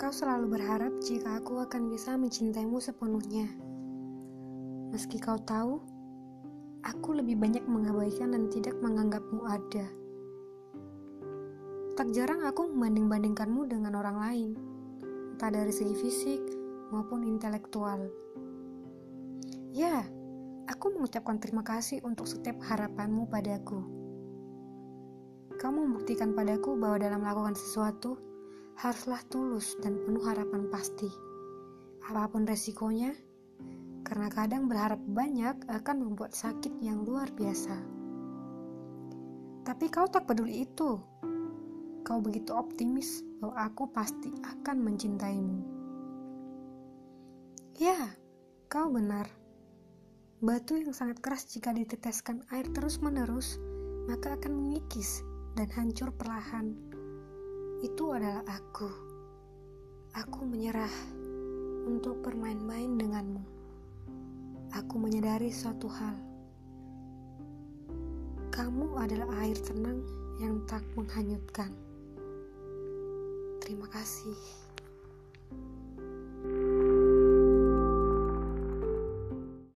Kau selalu berharap jika aku akan bisa mencintaimu sepenuhnya. Meski kau tahu, aku lebih banyak mengabaikan dan tidak menganggapmu ada. Tak jarang aku membanding-bandingkanmu dengan orang lain, entah dari segi fisik maupun intelektual. Ya, aku mengucapkan terima kasih untuk setiap harapanmu padaku. Kamu membuktikan padaku bahwa dalam melakukan sesuatu, haruslah tulus dan penuh harapan pasti. Apa pun resikonya, karena kadang berharap banyak akan membuat sakit yang luar biasa. Tapi kau tak peduli itu, Kau begitu optimis bahwa aku pasti akan mencintaimu. Ya, kau benar. Batu yang sangat keras jika diteteskan air terus-menerus, maka akan mengikis dan hancur perlahan. Itu adalah aku. Aku menyerah untuk bermain-main denganmu. Aku menyadari suatu hal. Kamu adalah air tenang yang tak menghanyutkan. Terima kasih.